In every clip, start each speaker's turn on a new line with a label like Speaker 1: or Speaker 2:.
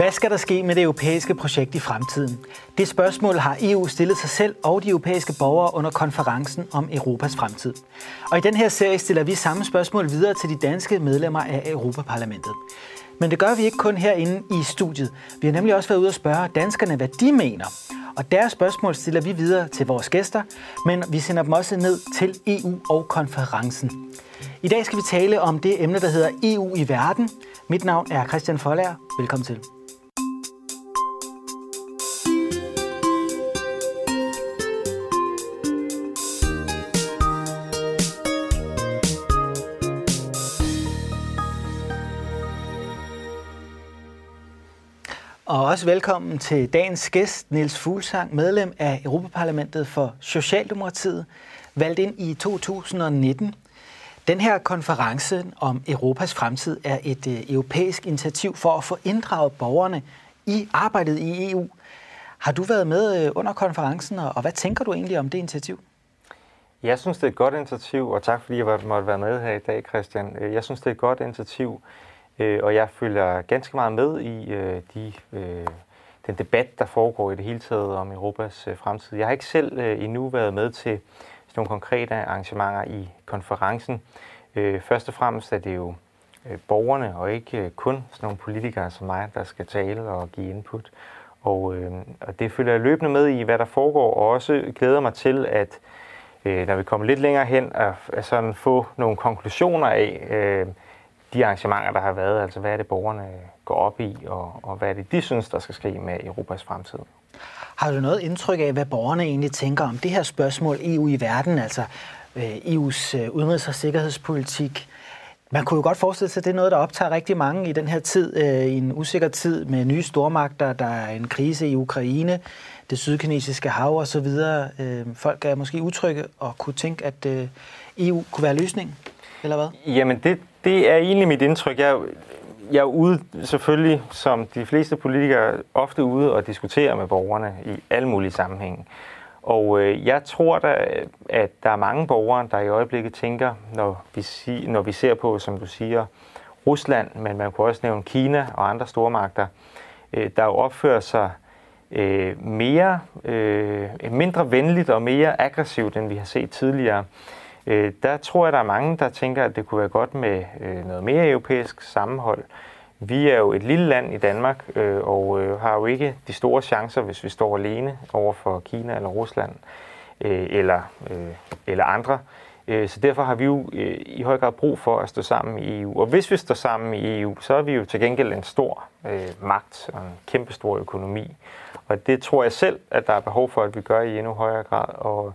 Speaker 1: Hvad skal der ske med det europæiske projekt i fremtiden? Det spørgsmål har EU stillet sig selv og de europæiske borgere under konferencen om Europas fremtid. Og i den her serie stiller vi samme spørgsmål videre til de danske medlemmer af Europaparlamentet. Men det gør vi ikke kun herinde i studiet. Vi har nemlig også været ude og spørge danskerne, hvad de mener. Og deres spørgsmål stiller vi videre til vores gæster, men vi sender dem også ned til EU og konferencen. I dag skal vi tale om det emne, der hedder EU i verden. Mit navn er Christian Folager. Velkommen til. Også velkommen til dagens gæst, Niels Fuglsang, medlem af Europaparlamentet for Socialdemokratiet, valgt ind i 2019. Den her konference om Europas fremtid er et øh, europæisk initiativ for at få inddraget borgerne i arbejdet i EU. Har du været med øh, under konferencen, og hvad tænker du egentlig om det initiativ?
Speaker 2: Jeg synes, det er et godt initiativ, og tak fordi jeg måtte være med her i dag, Christian. Jeg synes, det er et godt initiativ, Øh, og jeg følger ganske meget med i øh, de, øh, den debat, der foregår i det hele taget om Europas øh, fremtid. Jeg har ikke selv øh, endnu været med til sådan nogle konkrete arrangementer i konferencen. Øh, først og fremmest er det jo øh, borgerne, og ikke øh, kun sådan nogle politikere som mig, der skal tale og give input. Og, øh, og det følger jeg løbende med i, hvad der foregår, og også glæder mig til, at øh, når vi kommer lidt længere hen, at, at sådan få nogle konklusioner af, øh, de arrangementer, der har været, altså hvad er det, borgerne går op i, og, og hvad er det, de synes, der skal ske med Europas fremtid.
Speaker 1: Har du noget indtryk af, hvad borgerne egentlig tænker om det her spørgsmål EU i verden, altså øh, EU's øh, udenrigs- og sikkerhedspolitik? Man kunne jo godt forestille sig, at det er noget, der optager rigtig mange i den her tid, øh, i en usikker tid med nye stormagter, der er en krise i Ukraine, det sydkinesiske hav og så videre. Folk er måske utrygge og kunne tænke, at EU kunne være løsningen, eller hvad?
Speaker 2: Jamen, det, det er egentlig mit indtryk. Jeg, jeg er ude selvfølgelig, som de fleste politikere, ofte ude og diskutere med borgerne i alle mulige sammenhænge. Og øh, jeg tror da, at der er mange borgere, der i øjeblikket tænker, når vi, sig, når vi ser på, som du siger, Rusland, men man kunne også nævne Kina og andre stormagter, øh, der jo opfører sig øh, mere, øh, mindre venligt og mere aggressivt, end vi har set tidligere. Øh, der tror jeg, der er mange, der tænker, at det kunne være godt med øh, noget mere europæisk sammenhold. Vi er jo et lille land i Danmark, øh, og øh, har jo ikke de store chancer, hvis vi står alene over for Kina eller Rusland øh, eller, øh, eller andre. Øh, så derfor har vi jo øh, i høj grad brug for at stå sammen i EU. Og hvis vi står sammen i EU, så er vi jo til gengæld en stor øh, magt og en kæmpe stor økonomi. Og det tror jeg selv, at der er behov for, at vi gør i endnu højere grad. Og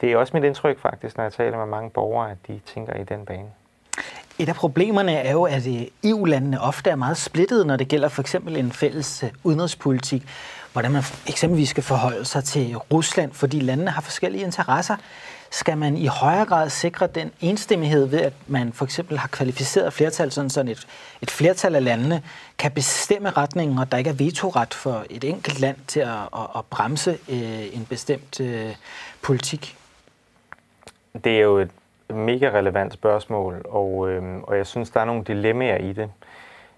Speaker 2: det er også mit indtryk faktisk, når jeg taler med mange borgere, at de tænker i den bane.
Speaker 1: Et af problemerne er jo, at øh, EU-landene ofte er meget splittede, når det gælder for eksempel en fælles øh, udenrigspolitik. Hvordan man eksempelvis skal forholde sig til Rusland, fordi landene har forskellige interesser. Skal man i højere grad sikre den enstemmighed ved, at man for eksempel har kvalificeret flertal, sådan, sådan et, et flertal af landene kan bestemme retningen, og der ikke er vetoret for et enkelt land til at, at, at bremse øh, en bestemt øh, politik?
Speaker 2: Det er jo et mega relevant spørgsmål, og, øh, og jeg synes, der er nogle dilemmaer i det.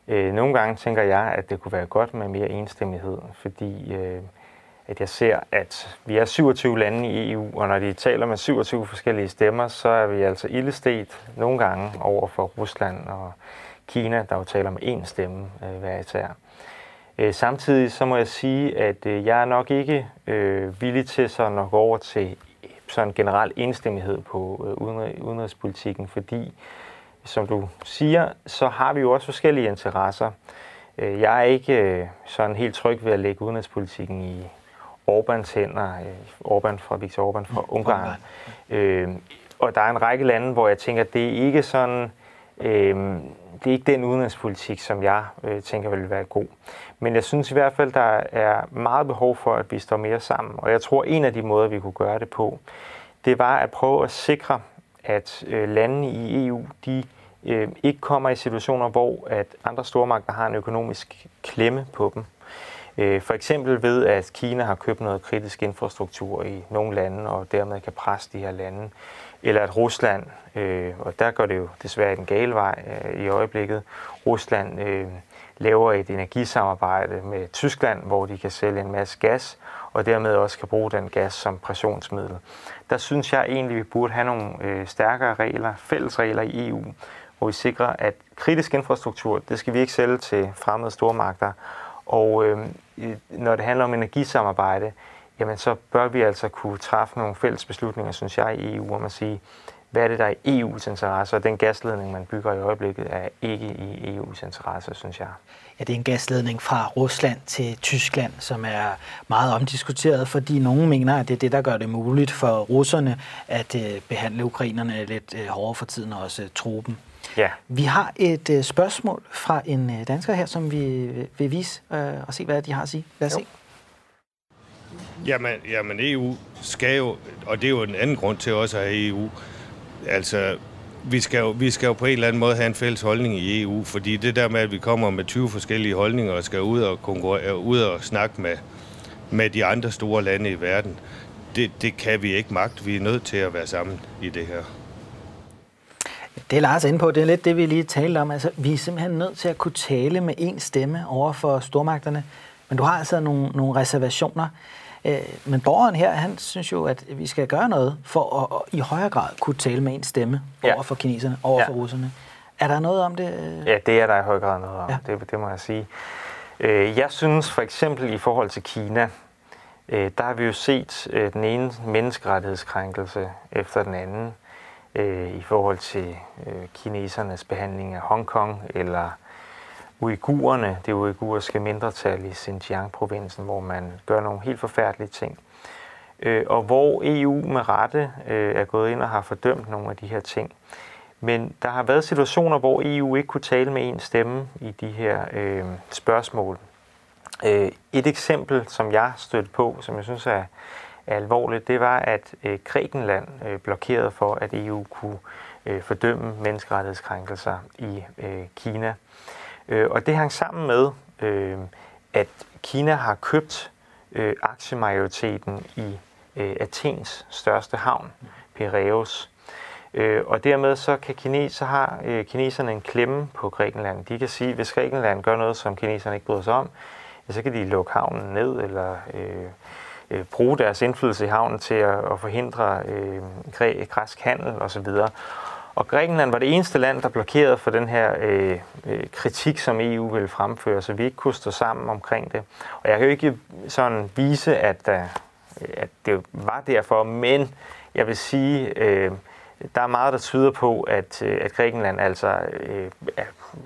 Speaker 2: Øh, nogle gange tænker jeg, at det kunne være godt med mere enstemmighed, fordi øh, at jeg ser, at vi er 27 lande i EU, og når de taler med 27 forskellige stemmer, så er vi altså ildestet nogle gange over for Rusland og Kina, der jo taler med én stemme øh, hver især. Øh, samtidig så må jeg sige, at øh, jeg er nok ikke øh, villig til sådan at gå over til sådan generel enstemmighed på øh, udenrigspolitikken, fordi som du siger, så har vi jo også forskellige interesser. Øh, jeg er ikke øh, sådan helt tryg ved at lægge udenrigspolitikken i Orbans hænder, Orban fra Viktor Orbán fra Ungarn. Øh, og der er en række lande, hvor jeg tænker, at det er ikke sådan, øh, det er ikke den udenrigspolitik, som jeg øh, tænker vil være god. Men jeg synes i hvert fald, der er meget behov for, at vi står mere sammen. Og jeg tror, en af de måder, vi kunne gøre det på, det var at prøve at sikre, at øh, landene i EU, de øh, ikke kommer i situationer, hvor at andre stormagter har en økonomisk klemme på dem. Øh, for eksempel ved, at Kina har købt noget kritisk infrastruktur i nogle lande, og dermed kan presse de her lande. Eller at Rusland, øh, og der går det jo desværre den gale vej øh, i øjeblikket, Rusland laver et energisamarbejde med Tyskland, hvor de kan sælge en masse gas, og dermed også kan bruge den gas som pressionsmiddel. Der synes jeg egentlig, vi burde have nogle stærkere regler, fælles regler i EU, hvor vi sikrer, at kritisk infrastruktur, det skal vi ikke sælge til fremmede stormagter. Og øh, når det handler om energisamarbejde, jamen så bør vi altså kunne træffe nogle fælles beslutninger, synes jeg, i EU, om at sige, hvad er det, der er i EU's interesse, og den gasledning, man bygger i øjeblikket, er ikke i EU's interesse, synes jeg.
Speaker 1: Ja, det er en gasledning fra Rusland til Tyskland, som er meget omdiskuteret, fordi nogen mener, at det er det, der gør det muligt for russerne at øh, behandle ukrainerne lidt øh, hårdere for tiden, og også øh, truppen. Ja. Vi har et øh, spørgsmål fra en dansker her, som vi vil vise og se, hvad de har at sige. Lad os jo. se.
Speaker 3: Jamen, jamen EU skal jo, og det er jo en anden grund til også at have EU, altså vi skal, jo, vi skal jo på en eller anden måde have en fælles holdning i EU, fordi det der med, at vi kommer med 20 forskellige holdninger og skal ud og, konkurrere, ud og snakke med, med de andre store lande i verden, det, det kan vi ikke magte. Vi er nødt til at være sammen i det her.
Speaker 1: Det er Lars inde på, det er lidt det, vi lige talte om. Altså, vi er simpelthen nødt til at kunne tale med én stemme over for stormagterne. Men du har altså nogle, nogle reservationer. Øh, men borgeren her, han synes jo, at vi skal gøre noget for at, at i højere grad kunne tale med en stemme ja. over for kineserne, over ja. for russerne. Er der noget om det?
Speaker 2: Ja, det er der i høj grad noget om. Ja. Det, det må jeg sige. Øh, jeg synes for eksempel i forhold til Kina, øh, der har vi jo set den ene menneskerettighedskrænkelse efter den anden Øh, i forhold til øh, kinesernes behandling af Hongkong eller uigurerne, det uigurske mindretal i Xinjiang-provincen, hvor man gør nogle helt forfærdelige ting. Øh, og hvor EU med rette øh, er gået ind og har fordømt nogle af de her ting. Men der har været situationer, hvor EU ikke kunne tale med en stemme i de her øh, spørgsmål. Øh, et eksempel, som jeg stødte på, som jeg synes er alvorligt, det var, at øh, Grækenland øh, blokerede for, at EU kunne øh, fordømme menneskerettighedskrænkelser i øh, Kina. Øh, og det hang sammen med, øh, at Kina har købt øh, aktiemajoriteten i øh, Athens største havn, Piraeus. Øh, og dermed så kan kineser, så har øh, kineserne en klemme på Grækenland. De kan sige, at hvis Grækenland gør noget, som kineserne ikke bryder sig om, ja, så kan de lukke havnen ned eller øh, øh, bruge deres indflydelse i havnen til at, at forhindre øh, græsk handel osv. Og Grækenland var det eneste land, der blokerede for den her øh, øh kritik, som EU ville fremføre, så vi ikke kunne stå sammen omkring det. Og jeg kan jo ikke sådan vise, at, øh, at det var derfor, men jeg vil sige, øh, der er meget, der tyder på, at, øh, at Grækenland altså øh,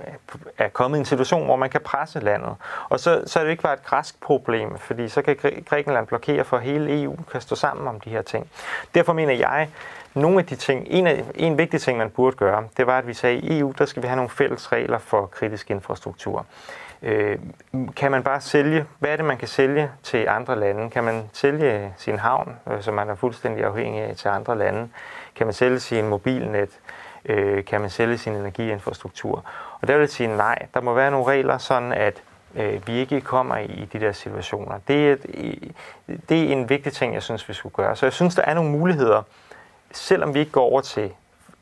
Speaker 2: er, er kommet i en situation, hvor man kan presse landet. Og så, så er det ikke bare et græsk problem, fordi så kan Grækenland blokere for, at hele EU kan stå sammen om de her ting. Derfor mener jeg, nogle af de ting, en, af, en vigtig ting, man burde gøre, det var, at vi sagde, at i EU, der skal vi have nogle fælles regler for kritisk infrastruktur. Øh, kan man bare sælge, hvad er det, man kan sælge til andre lande? Kan man sælge sin havn, øh, som man er fuldstændig afhængig af, til andre lande? Kan man sælge sin mobilnet? Øh, kan man sælge sin energiinfrastruktur? Og der vil jeg sige nej. Der må være nogle regler, sådan at øh, vi ikke kommer i, de der situationer. Det er, det er en vigtig ting, jeg synes, vi skulle gøre. Så jeg synes, der er nogle muligheder, selvom vi ikke går over til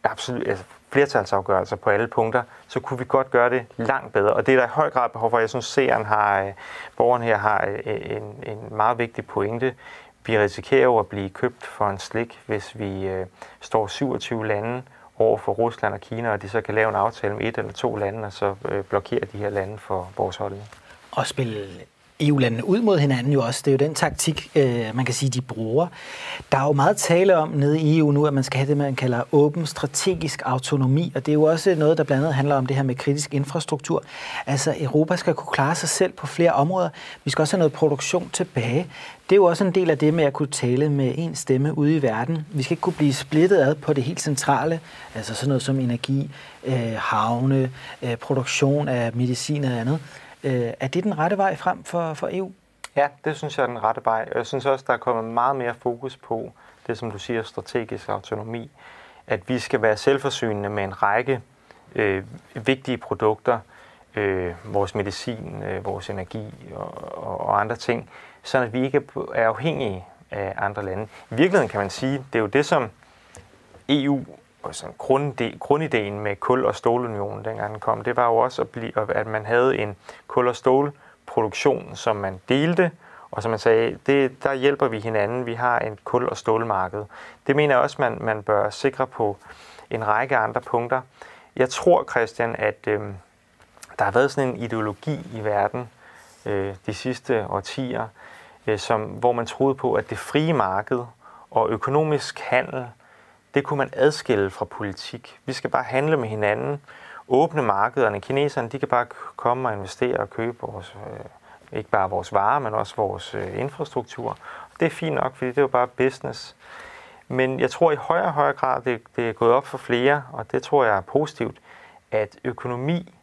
Speaker 2: absolut, altså flertalsafgørelser på alle punkter, så kunne vi godt gøre det langt bedre. Og det er der i høj grad behov for. Jeg synes, seeren har, øh, borgeren her har øh, en, en meget vigtig pointe. Vi risikerer jo at blive købt for en slik, hvis vi øh, står 27 lande over for Rusland og Kina, og de så kan lave en aftale med et eller to lande, og så øh, blokere de her lande for vores holdning.
Speaker 1: Og spille EU-landene ud mod hinanden jo også. Det er jo den taktik, øh, man kan sige, de bruger. Der er jo meget tale om nede i EU nu, at man skal have det, man kalder åben strategisk autonomi, og det er jo også noget, der blandt andet handler om det her med kritisk infrastruktur. Altså, Europa skal kunne klare sig selv på flere områder. Vi skal også have noget produktion tilbage. Det er jo også en del af det med at kunne tale med en stemme ude i verden. Vi skal ikke kunne blive splittet ad på det helt centrale, altså sådan noget som energi, øh, havne, øh, produktion af medicin og andet. Øh, er det den rette vej frem for, for EU?
Speaker 2: Ja, det synes jeg er den rette vej. Jeg synes også, der er kommet meget mere fokus på det, som du siger, strategisk autonomi. At vi skal være selvforsynende med en række øh, vigtige produkter, øh, vores medicin, øh, vores energi og, og, og andre ting, så at vi ikke er afhængige af andre lande. I virkeligheden kan man sige, det er jo det, som EU og sådan grundide, grundideen med kul- og stålunionen, dengang den kom, det var jo også, at, blive, at man havde en kul- og stålproduktion, som man delte, og som man sagde, det, der hjælper vi hinanden, vi har en kul- og stålmarked. Det mener jeg også, man, man bør sikre på en række andre punkter. Jeg tror, Christian, at øh, der har været sådan en ideologi i verden øh, de sidste årtier, øh, som, hvor man troede på, at det frie marked og økonomisk handel, det kunne man adskille fra politik. Vi skal bare handle med hinanden, åbne markederne. Kineserne, de kan bare komme og investere og købe vores, øh, ikke bare vores varer, men også vores øh, infrastruktur. Det er fint nok, fordi det er jo bare business. Men jeg tror i højere og højere grad, det, det er gået op for flere, og det tror jeg er positivt, at økonomi,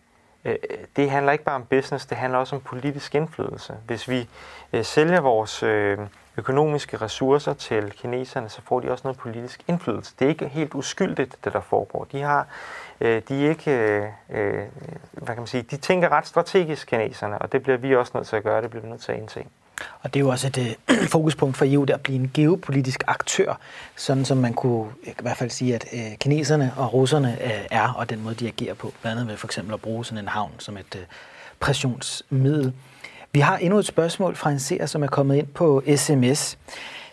Speaker 2: Øh, det handler ikke bare om business, det handler også om politisk indflydelse. Hvis vi øh, sælger vores øh, økonomiske ressourcer til kineserne, så får de også noget politisk indflydelse. Det er ikke helt uskyldigt, det der foregår. De har, øh, de er ikke, øh, øh hvad kan man sige, de tænker ret strategisk, kineserne, og det bliver vi også nødt til at gøre, det bliver vi nødt til at indse.
Speaker 1: Og det er jo også et øh, fokuspunkt for EU, der at blive en geopolitisk aktør, sådan som man kunne i hvert fald sige, at øh, kineserne og russerne øh, er, og den måde, de agerer på, blandt andet ved for eksempel at bruge sådan en havn som et øh, pressionsmiddel. Vi har endnu et spørgsmål fra en seer, som er kommet ind på sms.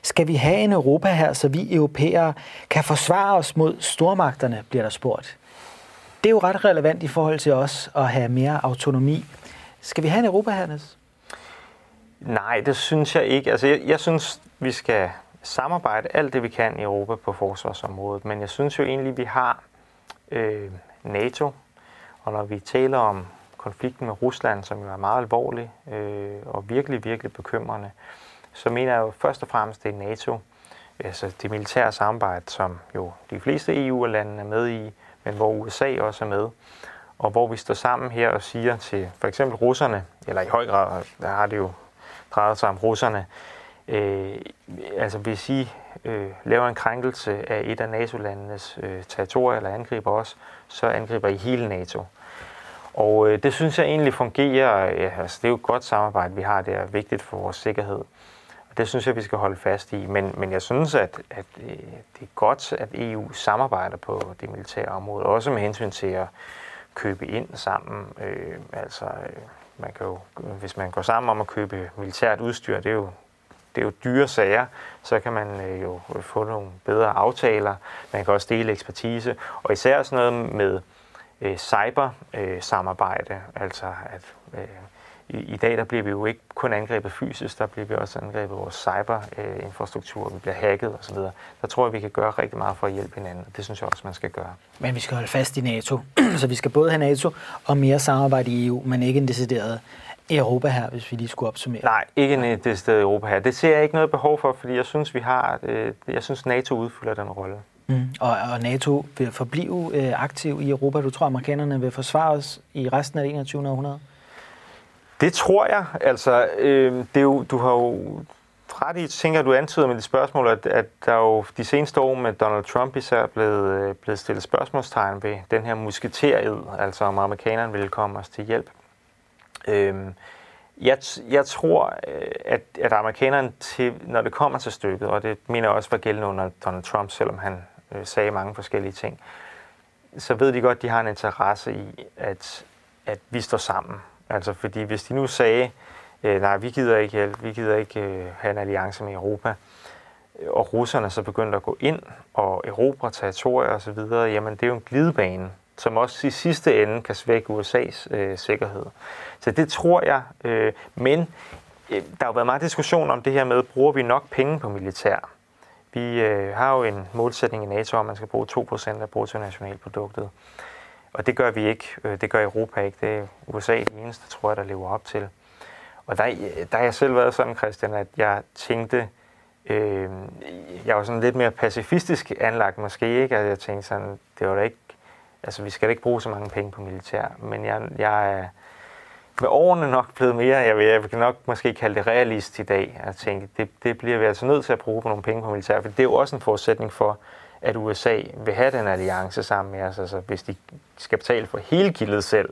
Speaker 1: Skal vi have en Europa her, så vi europæere kan forsvare os mod stormagterne, bliver der spurgt. Det er jo ret relevant i forhold til os at have mere autonomi. Skal vi have en Europa her, Niels?
Speaker 2: Nej, det synes jeg ikke. Altså, jeg, jeg synes, vi skal samarbejde alt det, vi kan i Europa på forsvarsområdet, men jeg synes jo egentlig, vi har øh, NATO, og når vi taler om konflikten med Rusland, som jo er meget alvorlig øh, og virkelig, virkelig bekymrende, så mener jeg jo først og fremmest, det er NATO, altså det militære samarbejde, som jo de fleste EU-lande er med i, men hvor USA også er med, og hvor vi står sammen her og siger til for eksempel russerne, eller i høj grad, der har det jo drejer sig om russerne, øh, altså hvis I øh, laver en krænkelse af et af NATO-landenes øh, territorier eller angriber os, så angriber I hele NATO. Og øh, det synes jeg egentlig fungerer, ja, altså det er jo et godt samarbejde, vi har, det er vigtigt for vores sikkerhed. Og det synes jeg, vi skal holde fast i. Men, men jeg synes, at, at øh, det er godt, at EU samarbejder på det militære område, også med hensyn til at købe ind sammen. Øh, altså, øh, man kan jo, hvis man går sammen om at købe militært udstyr, det er jo, det er jo dyre sager, så kan man øh, jo få nogle bedre aftaler. Man kan også dele ekspertise, og især sådan noget med øh, cyber-samarbejde, øh, altså at øh, i, i dag der bliver vi jo ikke kun angrebet fysisk, der bliver vi også angrebet vores cyberinfrastruktur, vi bliver hacket osv. Der tror jeg, vi kan gøre rigtig meget for at hjælpe hinanden, og det synes jeg også, man skal gøre.
Speaker 1: Men vi skal holde fast i NATO, så vi skal både have NATO og mere samarbejde i EU, men ikke en decideret Europa her, hvis vi lige skulle opsummere.
Speaker 2: Nej, ikke en decideret Europa her. Det ser jeg ikke noget behov for, fordi jeg synes, vi har, øh, jeg synes NATO udfylder den rolle.
Speaker 1: Mm. Og, og NATO vil forblive øh, aktiv i Europa. Du tror, amerikanerne vil forsvare os i resten af det 21. århundrede?
Speaker 2: Det tror jeg. Altså, øh, det er jo, du har jo ret i, tænker du antyder med dit spørgsmål, at, at der jo de seneste år med Donald Trump især blevet, øh, blevet stillet spørgsmålstegn ved den her musketeriet, altså om amerikanerne ville komme os til hjælp. Øh, jeg, jeg tror, øh, at, at amerikanerne, til, når det kommer til stykket, og det mener jeg også var gældende under Donald Trump, selvom han øh, sagde mange forskellige ting, så ved de godt, at de har en interesse i, at, at vi står sammen Altså fordi hvis de nu sagde, øh, nej, vi gider ikke vi gider ikke øh, have en alliance med Europa, øh, og russerne så begyndte at gå ind og erobre territorier osv., jamen det er jo en glidebane, som også i sidste ende kan svække USA's øh, sikkerhed. Så det tror jeg, øh, men øh, der har jo været meget diskussion om det her med, bruger vi nok penge på militær? Vi øh, har jo en målsætning i NATO om, at man skal bruge 2% af bruttonationalproduktet. Og det gør vi ikke. Øh, det gør Europa ikke. Det er USA det eneste, tror jeg, der lever op til. Og der, der har jeg selv været sådan, Christian, at jeg tænkte, øh, jeg var sådan lidt mere pacifistisk anlagt måske, ikke? At jeg tænkte sådan, det var da ikke, altså vi skal da ikke bruge så mange penge på militær, men jeg, jeg er med årene nok blevet mere, jeg vil, jeg vil nok måske kalde det realist i dag, at tænke, det, det bliver vi altså nødt til at bruge på nogle penge på militær, for det er jo også en forudsætning for, at USA vil have den alliance sammen med os. Altså, hvis de skal betale for hele gildet selv,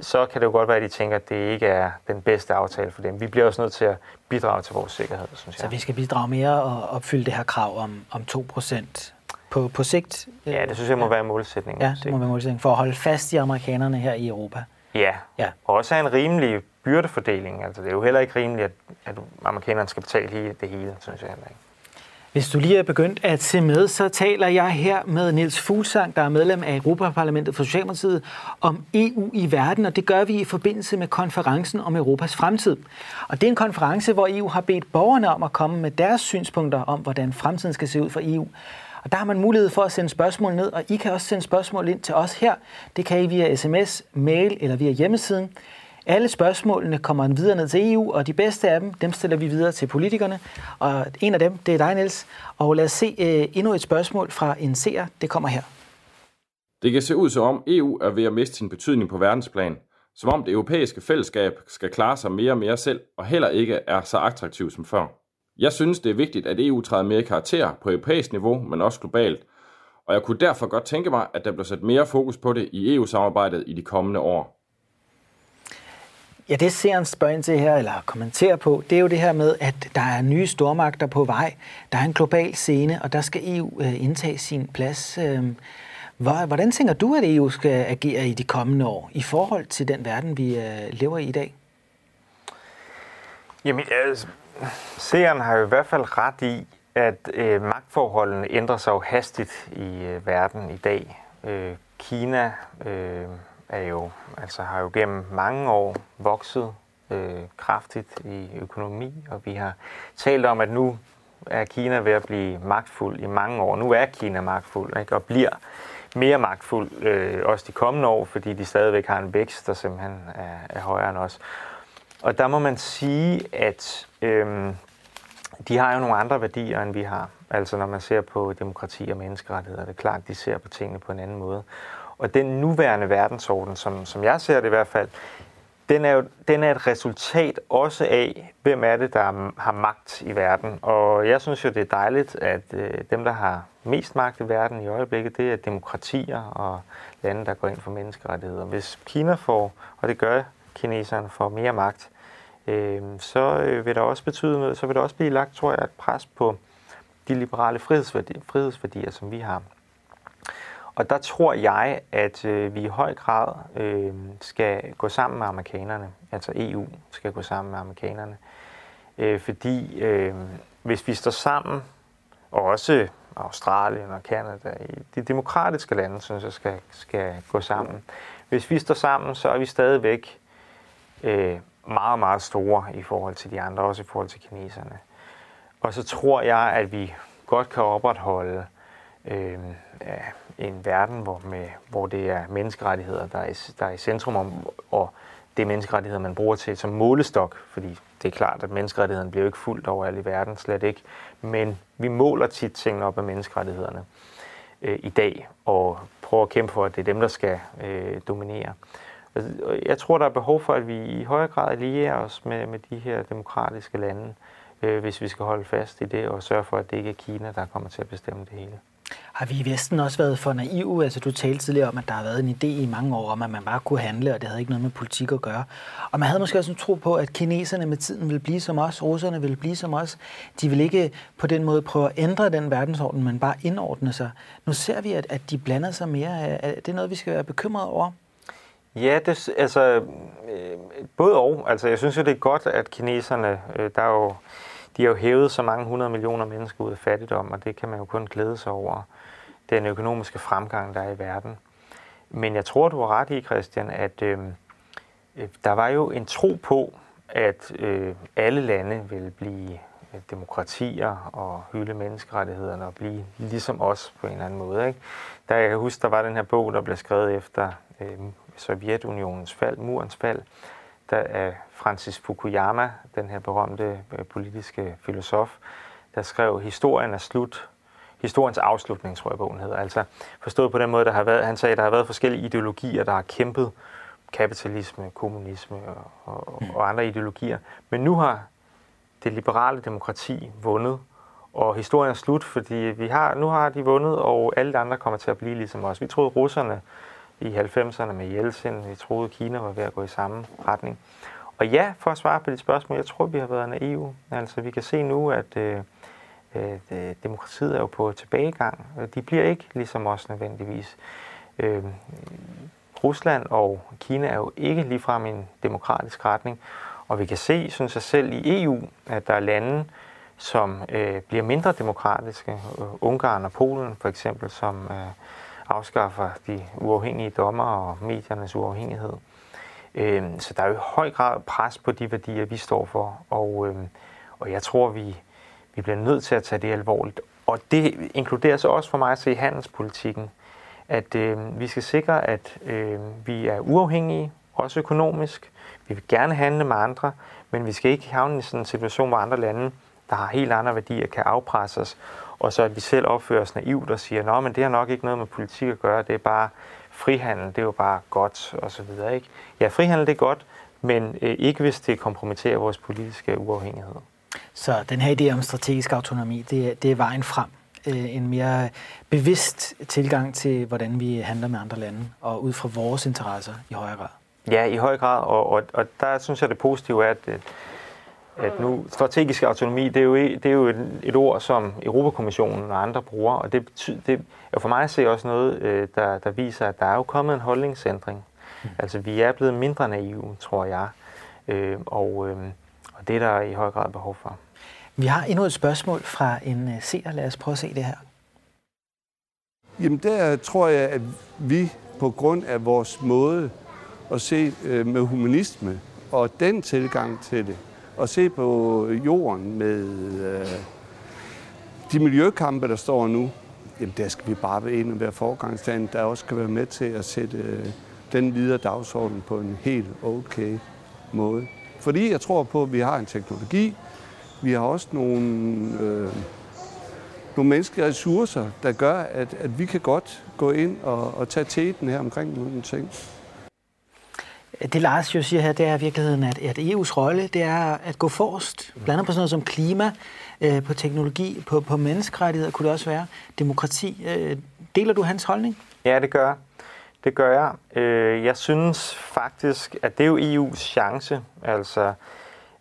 Speaker 2: så kan det jo godt være, at de tænker, at det ikke er den bedste aftale for dem. Vi bliver også nødt til at bidrage til vores sikkerhed, synes jeg.
Speaker 1: Så vi skal bidrage mere og opfylde det her krav om, om 2% på, på sigt.
Speaker 2: Ja, det synes jeg må ja. være målsætningen.
Speaker 1: Ja, det må være målsætningen for at holde fast i amerikanerne her i Europa.
Speaker 2: Ja, ja. og også have en rimelig byrdefordeling. Altså, det er jo heller ikke rimeligt, at, at amerikanerne skal betale hele, det hele, synes jeg heller ikke.
Speaker 1: Hvis du lige er begyndt at se med, så taler jeg her med Niels Fuglsang, der er medlem af Europaparlamentet for Socialdemokratiet, om EU i verden, og det gør vi i forbindelse med konferencen om Europas fremtid. Og det er en konference, hvor EU har bedt borgerne om at komme med deres synspunkter om, hvordan fremtiden skal se ud for EU. Og der har man mulighed for at sende spørgsmål ned, og I kan også sende spørgsmål ind til os her. Det kan I via sms, mail eller via hjemmesiden. Alle spørgsmålene kommer videre ned til EU, og de bedste af dem, dem stiller vi videre til politikerne. Og en af dem, det er dig, Niels. Og lad os se øh, endnu et spørgsmål fra en seer. Det kommer her.
Speaker 4: Det kan se ud som om EU er ved at miste sin betydning på verdensplan. Som om det europæiske fællesskab skal klare sig mere og mere selv, og heller ikke er så attraktiv som før. Jeg synes, det er vigtigt, at EU træder mere karakter på europæisk niveau, men også globalt. Og jeg kunne derfor godt tænke mig, at der bliver sat mere fokus på det i EU-samarbejdet i de kommende år.
Speaker 1: Ja, det ser en spørger ind til her, eller kommenterer på, det er jo det her med, at der er nye stormagter på vej. Der er en global scene, og der skal EU øh, indtage sin plads. Øhm, hvordan tænker du, at EU skal agere i de kommende år i forhold til den verden, vi øh, lever i i dag?
Speaker 2: Jamen, altså, seeren har jo i hvert fald ret i, at øh, magtforholdene ændrer sig jo hastigt i øh, verden i dag. Øh, Kina øh, er jo, altså har jo gennem mange år vokset øh, kraftigt i økonomi, og vi har talt om, at nu er Kina ved at blive magtfuld i mange år. Nu er Kina magtfuld, ikke? og bliver mere magtfuld øh, også de kommende år, fordi de stadigvæk har en vækst, der simpelthen er, er højere end os. Og der må man sige, at øh, de har jo nogle andre værdier, end vi har. Altså når man ser på demokrati og menneskerettigheder, det er klart, de ser på tingene på en anden måde. Og den nuværende verdensorden, som, som jeg ser det i hvert fald, den er jo den er et resultat også af, hvem er det, der har magt i verden. Og jeg synes jo, det er dejligt, at øh, dem, der har mest magt i verden i øjeblikket, det er demokratier og lande, der går ind for menneskerettigheder. Hvis Kina får, og det gør kineserne, får mere magt, øh, så øh, vil der også betyde noget, så vil der også blive lagt, tror jeg, et pres på de liberale frihedsværdier, frihedsværdier som vi har. Og der tror jeg, at øh, vi i høj grad øh, skal gå sammen med amerikanerne, altså EU skal gå sammen med amerikanerne. Øh, fordi øh, hvis vi står sammen, og også Australien og Kanada, de demokratiske lande, synes jeg, skal, skal gå sammen. Hvis vi står sammen, så er vi stadigvæk øh, meget, meget store i forhold til de andre, også i forhold til kineserne. Og så tror jeg, at vi godt kan opretholde øh, en verden, hvor, med, hvor det er menneskerettigheder, der er, der er i centrum, om, og det er menneskerettigheder, man bruger til som målestok, fordi det er klart, at menneskerettighederne bliver ikke fuldt over i verden, slet ikke. Men vi måler tit tingene op af menneskerettighederne øh, i dag, og prøver at kæmpe for, at det er dem, der skal øh, dominere. Jeg tror, der er behov for, at vi i højere grad allierer os med, med de her demokratiske lande, øh, hvis vi skal holde fast i det og sørge for, at det ikke er Kina, der kommer til at bestemme det hele.
Speaker 1: Har vi i Vesten også været for naive? Altså, du talte tidligere om, at der har været en idé i mange år om, at man bare kunne handle, og det havde ikke noget med politik at gøre. Og man havde måske også en tro på, at kineserne med tiden ville blive som os, russerne ville blive som os. De vil ikke på den måde prøve at ændre den verdensorden, men bare indordne sig. Nu ser vi, at, at de blander sig mere. Er det noget, vi skal være bekymrede over?
Speaker 2: Ja, det, altså øh, både og. Altså, jeg synes jo, det er godt, at kineserne, øh, der er jo, de har jo hævet så mange hundrede millioner mennesker ud af fattigdom, og det kan man jo kun glæde sig over den økonomiske fremgang, der er i verden. Men jeg tror, du har ret i, Christian, at øh, øh der var jo en tro på, at øh, alle lande ville blive øh, demokratier og hylde menneskerettighederne og blive ligesom os på en eller anden måde. Ikke? Der jeg kan huske, der var den her bog, der blev skrevet efter øh, Sovjetunionens fald, murens fald, der er Francis Fukuyama, den her berømte øh, politiske filosof, der skrev, historien er slut, historiens afslutning, tror jeg bogen hedder. Altså forstået på den måde, der har været, han sagde, at der har været forskellige ideologier, der har kæmpet kapitalisme, kommunisme og, og, mm. og andre ideologier. Men nu har det liberale demokrati vundet, og historien er slut, fordi vi har, nu har de vundet, og alle de andre kommer til at blive ligesom os. Vi troede russerne i 90'erne med Jeltsin, vi troede Kina var ved at gå i samme retning. Og ja, for at svare på dit spørgsmål, jeg tror, vi har været naive. Altså, vi kan se nu, at øh, øh, demokratiet er jo på tilbagegang. De bliver ikke ligesom os nødvendigvis. Øh, Rusland og Kina er jo ikke ligefrem i en demokratisk retning, og vi kan se, synes jeg selv, i EU, at der er lande, som øh, bliver mindre demokratiske. Øh, Ungarn og Polen for eksempel, som øh, afskaffer de uafhængige dommer og mediernes uafhængighed. Øhm, så der er jo i høj grad pres på de værdier, vi står for, og, øhm, og jeg tror, vi, vi bliver nødt til at tage det alvorligt. Og det inkluderer så også for mig at se handelspolitikken, at øh, vi skal sikre, at øh, vi er uafhængige, også økonomisk. Vi vil gerne handle med andre, men vi skal ikke havne i sådan en situation, hvor andre lande, der har helt andre værdier, kan afpresse os, og så at vi selv opfører os naivt og siger, at det har nok ikke noget med politik at gøre, det er bare frihandel, det er jo bare godt, og så videre. Ikke? Ja, frihandel det er godt, men øh, ikke hvis det kompromitterer vores politiske uafhængighed.
Speaker 1: Så den her idé om strategisk autonomi, det er, det er vejen frem. Øh, en mere bevidst tilgang til, hvordan vi handler med andre lande, og ud fra vores interesser i højere grad.
Speaker 2: Ja, i høj grad, og, og, og der synes jeg, det positive er, at, at nu strategisk autonomi, det er jo, det er jo et, et ord, som Europakommissionen og andre bruger, og det, betyder, det er for mig at se også noget, øh, der, der viser, at der er jo kommet en holdningsændring. Mm. Altså, vi er blevet mindre naive, tror jeg, øh, og, øh, og det er der i høj grad behov for.
Speaker 1: Vi har endnu et spørgsmål fra en øh, seer. Lad os prøve at se det her.
Speaker 5: Jamen der tror jeg, at vi på grund af vores måde at se øh, med humanisme og den tilgang til det, og se på jorden med øh, de miljøkampe, der står nu, jamen der skal vi bare ind og være forgangsstand, der også kan være med til at sætte øh, den videre dagsorden på en helt okay måde. Fordi jeg tror på, at vi har en teknologi, vi har også nogle, øh, nogle menneskelige ressourcer, der gør, at, at vi kan godt gå ind og, og tage teten her omkring nogle ting.
Speaker 1: Det Lars jo siger her, det er i virkeligheden, at, at EU's rolle, det er at gå forrest, blandt andet på sådan noget som klima, øh, på teknologi, på, på menneskerettigheder kunne det også være, demokrati. Øh, deler du hans holdning?
Speaker 2: Ja, det gør jeg. Det gør jeg. Øh, jeg synes faktisk, at det er jo EU's chance, altså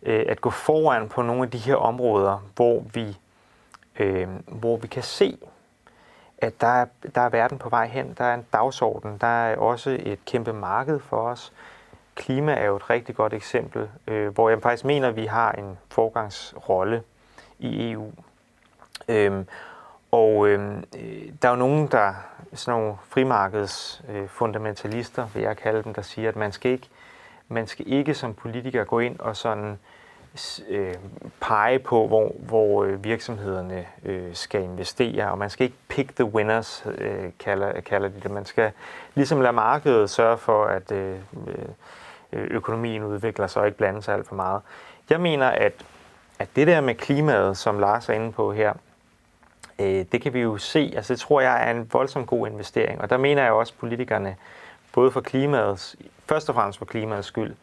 Speaker 2: øh, at gå foran på nogle af de her områder, hvor vi, øh, hvor vi kan se, at der er, der er verden på vej hen. Der er en dagsorden. Der er også et kæmpe marked for os. Klima er jo et rigtig godt eksempel, øh, hvor jeg faktisk mener, at vi har en forgangsrolle i EU. Øhm, og øhm, øh, der er jo nogen, der sådan nogle frimarkedsfundamentalister, øh, fundamentalister, vil jeg kalde dem, der siger, at man skal ikke, man skal ikke som politiker gå ind og sådan øh, pege på, hvor, hvor øh, virksomhederne øh, skal investere, og man skal ikke pick the winners, øh, kalder, kalder de det. Man skal ligesom lade markedet sørge for, at øh, øh økonomien udvikler sig og ikke blande sig alt for meget. Jeg mener, at, at det der med klimaet, som Lars er inde på her, øh, det kan vi jo se, altså det tror jeg er en voldsom god investering, og der mener jeg også, at politikerne, både for klimaets, først og fremmest for klimaets skyld,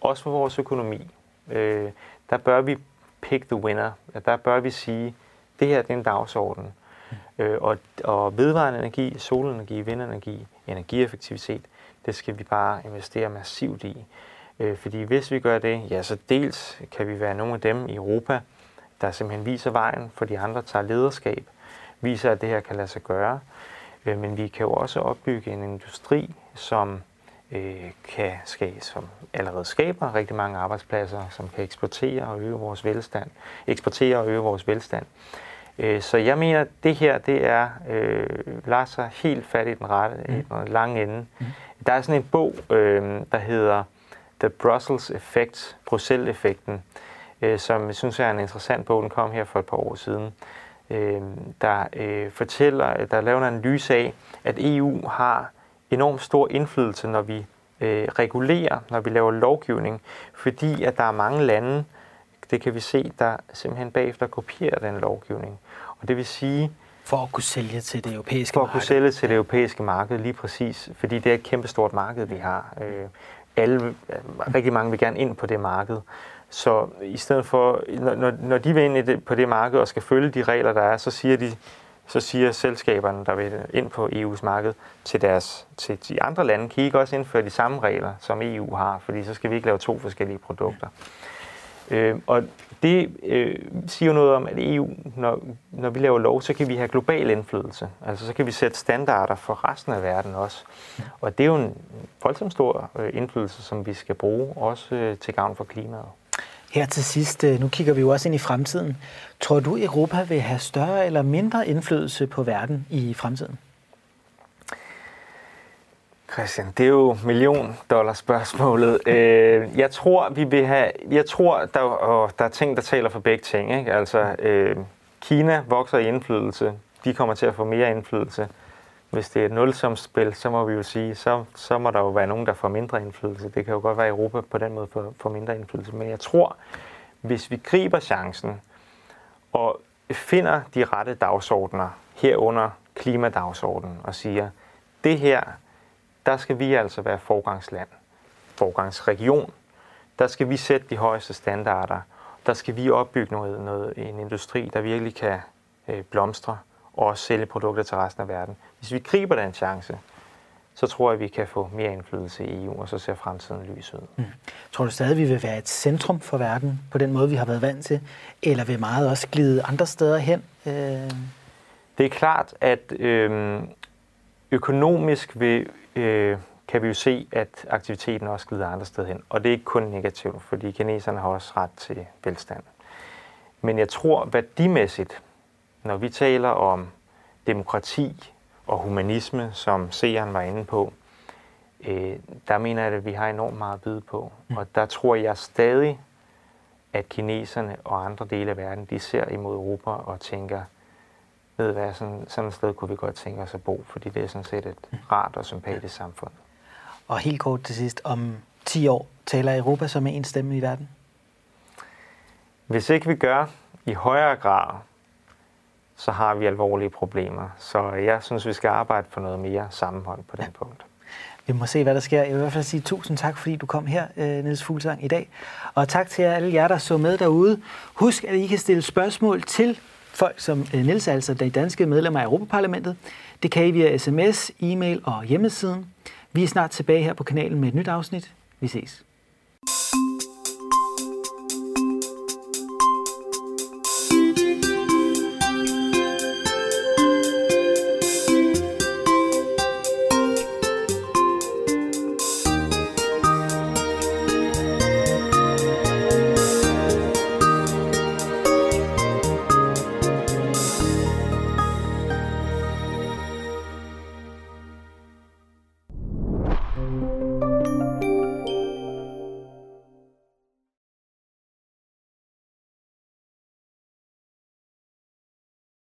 Speaker 2: også for vores økonomi, øh, der bør vi pick the winner. Der bør vi sige, det her det er en dagsorden. Mm. Øh, og, og vedvarende energi, solenergi, vindenergi, energieffektivitet, det skal vi bare investere massivt i. Øh, fordi hvis vi gør det, ja, så dels kan vi være nogle af dem i Europa, der simpelthen viser vejen, for de andre tager lederskab, viser, at det her kan lade sig gøre. Øh, men vi kan jo også opbygge en industri, som øh, kan ske, som allerede skaber rigtig mange arbejdspladser, som kan eksportere og øge vores velstand. Eksportere og øge vores velstand. Øh, så jeg mener, at det her, det er, øh, lader sig helt fat i den rette, mm. i den lange ende. Mm. Der er sådan en bog, øh, der hedder The Brussels Effect, Bruxelles-effekten, øh, som jeg synes er en interessant bog. Den kom her for et par år siden. Øh, der øh, fortæller, der laver en analyse af, at EU har enormt stor indflydelse, når vi øh, regulerer, når vi laver lovgivning, fordi at der er mange lande, det kan vi se, der simpelthen bagefter kopierer den lovgivning. Og det vil sige...
Speaker 1: For at kunne sælge til det europæiske
Speaker 2: marked. For at kunne sælge til det europæiske marked, lige præcis. Fordi det er et kæmpestort marked, vi har. Øh, alle, rigtig mange vil gerne ind på det marked. Så i stedet for, når, når de vil ind i det, på det marked og skal følge de regler, der er, så siger de, så siger selskaberne, der vil ind på EU's marked, til, deres, til de andre lande, kan I ikke også indføre de samme regler, som EU har, fordi så skal vi ikke lave to forskellige produkter. Øh, og det øh, siger noget om, at EU, når, når vi laver lov, så kan vi have global indflydelse. Altså så kan vi sætte standarder for resten af verden også. Og det er jo en voldsomt stor øh, indflydelse, som vi skal bruge, også øh, til gavn for klimaet.
Speaker 1: Her til sidst, øh, nu kigger vi jo også ind i fremtiden. Tror du, Europa vil have større eller mindre indflydelse på verden i fremtiden?
Speaker 2: Christian, det er jo million dollar spørgsmålet. Øh, jeg tror, vi vil have, jeg tror, der, og der er ting, der taler for begge ting. Ikke? Altså, øh, Kina vokser i indflydelse. De kommer til at få mere indflydelse. Hvis det er et nulsomspil, så må vi jo sige, så, så må der jo være nogen, der får mindre indflydelse. Det kan jo godt være, at Europa på den måde får, får mindre indflydelse. Men jeg tror, hvis vi griber chancen og finder de rette dagsordner herunder klimadagsordenen og siger, det her der skal vi altså være forgangsland, forgangsregion. Der skal vi sætte de højeste standarder. Der skal vi opbygge noget, noget, en industri, der virkelig kan øh, blomstre og også sælge produkter til resten af verden. Hvis vi griber den chance, så tror jeg, at vi kan få mere indflydelse i EU, og så ser fremtiden lys ud. Mm.
Speaker 1: Tror du stadig, vi vil være et centrum for verden på den måde, vi har været vant til? Eller vil meget også glide andre steder hen? Øh...
Speaker 2: Det er klart, at øh, økonomisk vil øh, kan vi jo se, at aktiviteten også glider andre steder hen. Og det er ikke kun negativt, fordi kineserne har også ret til velstand. Men jeg tror værdimæssigt, når vi taler om demokrati og humanisme, som seeren var inde på, øh, der mener jeg, at vi har enormt meget at byde på. Mm. Og der tror jeg stadig, at kineserne og andre dele af verden, de ser imod Europa og tænker, ved hvad, sådan, sådan et sted kunne vi godt tænke os at bo, fordi det er sådan set et rart og sympatisk samfund.
Speaker 1: Og helt kort til sidst, om 10 år taler Europa som en stemme i verden?
Speaker 2: Hvis ikke vi gør i højere grad, så har vi alvorlige problemer. Så jeg synes, vi skal arbejde for noget mere sammenhold på den ja. punkt.
Speaker 1: Vi må se, hvad der sker. Jeg vil i hvert fald sige tusind tak, fordi du kom her, øh, Niels Fuglsang, i dag. Og tak til alle jer, der så med derude. Husk, at I kan stille spørgsmål til folk som øh, Niels, altså de danske medlemmer af Europaparlamentet. Det kan I via sms, e-mail og hjemmesiden. Vi er snart tilbage her på kanalen med et nyt afsnit. Vi ses.